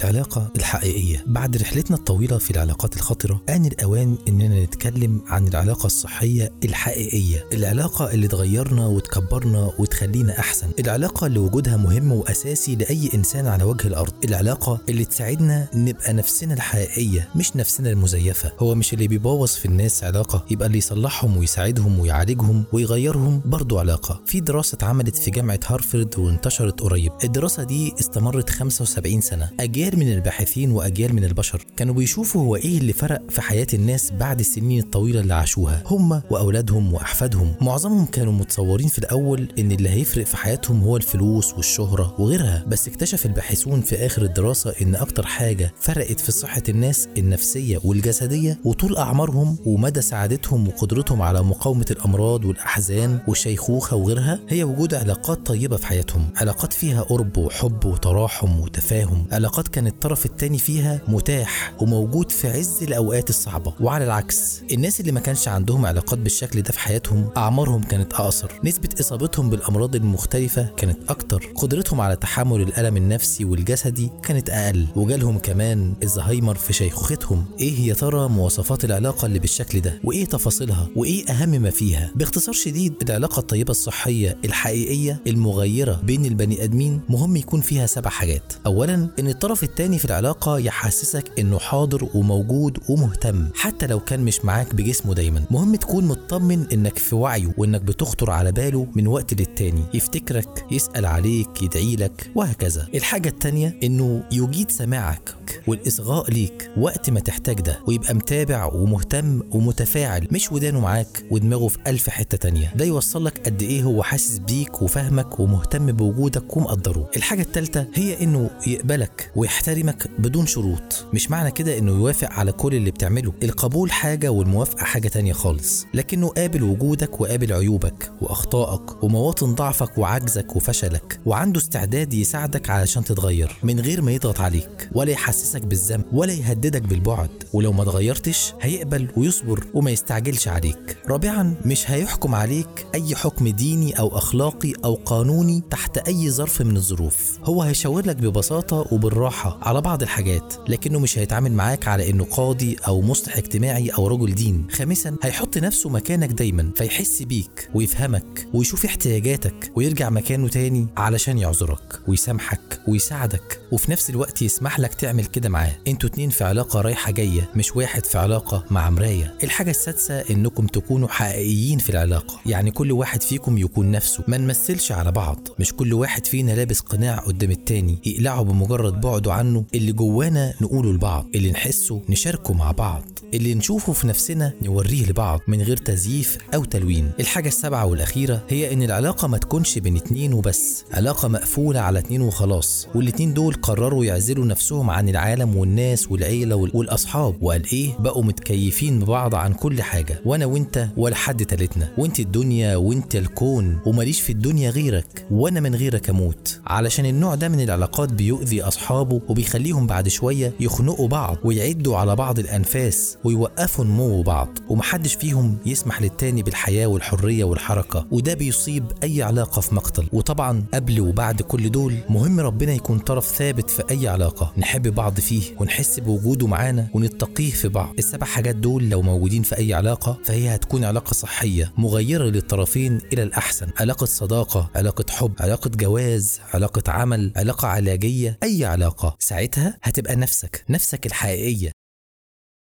العلاقة الحقيقية. بعد رحلتنا الطويلة في العلاقات الخطرة آن الأوان إننا نتكلم عن العلاقة الصحية الحقيقية. العلاقة اللي تغيرنا وتكبرنا وتخلينا أحسن. العلاقة اللي وجودها مهم وأساسي لأي إنسان على وجه الأرض. العلاقة اللي تساعدنا نبقى نفسنا الحقيقية مش نفسنا المزيفة. هو مش اللي بيبوظ في الناس علاقة يبقى اللي يصلحهم ويساعدهم ويعالجهم ويغيرهم برضه علاقة. في دراسة اتعملت في جامعة هارفرد وانتشرت قريب. الدراسة دي استمرت 75 سنة. أجيال من الباحثين وأجيال من البشر كانوا بيشوفوا هو إيه اللي فرق في حياة الناس بعد السنين الطويلة اللي عاشوها هم وأولادهم وأحفادهم. معظمهم كانوا متصورين في الأول إن اللي هيفرق في حياتهم هو الفلوس والشهرة وغيرها بس اكتشف الباحثون في آخر الدراسة إن أكتر حاجة فرقت في صحة الناس النفسية والجسدية وطول أعمارهم ومدى سعادتهم وقدرتهم على مقاومة الأمراض والأحزان والشيخوخة وغيرها هي وجود علاقات طيبة في حياتهم علاقات فيها قرب وحب وتراحم وتفاهم علاقات كان الطرف التاني فيها متاح وموجود في عز الأوقات الصعبة. وعلى العكس الناس اللي ما كانش عندهم علاقات بالشكل ده في حياتهم أعمارهم كانت أقصر. نسبة إصابتهم بالأمراض المختلفة كانت أكتر. قدرتهم على تحمل الألم النفسي والجسدي كانت أقل. وجالهم كمان الزهايمر في شيخوختهم. إيه يا ترى مواصفات العلاقة اللي بالشكل ده؟ وإيه تفاصيلها؟ وإيه أهم ما فيها؟ باختصار شديد العلاقة الطيبة الصحية الحقيقية المغيرة بين البني آدمين مهم يكون فيها سبع حاجات. أولا إن الطرف التاني في العلاقة يحسسك إنه حاضر وموجود ومهتم حتى لو كان مش معاك بجسمه دايما. مهم تكون مطمن إنك في وعيه وإنك بتخطر على باله من وقت للتاني. يفتكرك يسأل عليك يدعي لك وهكذا. الحاجة التانية إنه يجيد سماعك والإصغاء ليك وقت ما تحتاج ده ويبقى متابع ومهتم ومتفاعل مش ودانه معاك ودماغه في ألف حتة تانية. ده يوصل لك قد إيه هو حاسس بيك وفاهمك ومهتم بوجودك ومقدره. الحاجة التالتة هي إنه يقبلك ويحترمك بدون شروط. مش معنى كده إنه يوافق على كل اللي بتعمله. القبول حاجة والموافقة حاجة تانية خالص. لكنه قابل وجودك وقابل عيوبك وأخطائك ومواطن ضعفك وعجزك وفشلك وعنده استعداد يساعدك علشان تتغير من غير ما يضغط عليك ولا يحسسك بالذنب ولا يهددك بالبعد. ولو ما اتغيرتش هيقبل ويصبر وما يستعجلش عليك. رابعا مش هيحكم عليك أي حكم ديني أو أخلاقي أو قانوني تحت أي ظرف من الظروف. هو هيشاور لك ببساطه على بعض الحاجات لكنه مش هيتعامل معاك على إنه قاضي أو مصلح اجتماعي أو رجل دين. خامسا هيحط نفسه مكانك دايما فيحس بيك ويفهمك ويشوف احتياجاتك ويرجع مكانه تاني علشان يعذرك ويسامحك ويساعدك وفي نفس الوقت يسمح لك تعمل كده معاه. أنتوا اتنين في علاقة رايحة جاية مش واحد في علاقة مع مراية. الحاجة السادسة إنكم تكونوا حقيقيين في العلاقة يعني كل واحد فيكم يكون نفسه. ما نمثلش على بعض مش كل واحد فينا لابس قناع قدام التاني. يقلعه بمجرد بعده عنه. اللي جوانا نقوله لبعض اللي نحسه نشاركه مع بعض اللي نشوفه في نفسنا نوريه لبعض من غير تزييف أو تلوين. الحاجة السابعة والأخيرة هي إن العلاقة ما تكونش بين اتنين وبس. علاقة مقفولة على اتنين وخلاص والاتنين دول قرروا يعزلوا نفسهم عن العالم والناس والعيلة وال- والأصحاب. وقال إيه؟ بقوا متكيفين ببعض عن كل حاجة وأنا وأنت ولا حد تالتنا. وأنت الدنيا وأنت الكون وماليش في الدنيا غيرك وأنا من غيرك أموت. علشان النوع ده من العلاقات بيؤذي أصحابه وبيخليهم بعد شوية يخنقوا بعض ويعدوا على بعض الأنفاس ويوقفوا نمو بعض ومحدش فيهم يسمح للتاني بالحياة والحرية والحركة وده بيصيب أي علاقة في مقتل. وطبعا قبل وبعد كل دول مهم ربنا يكون طرف ثابت في أي علاقة. نحب بعض فيه ونحس بوجوده معانا ونتقيه في بعض. السبع حاجات دول لو موجودين في أي علاقة فهي هتكون علاقة صحية مغيرة للطرفين إلى الأحسن. علاقة صداقة علاقة حب علاقة جواز علاقة عمل علاقة علاجية أي علاقة. ساعتها هتبقى نفسك نفسك الحقيقية.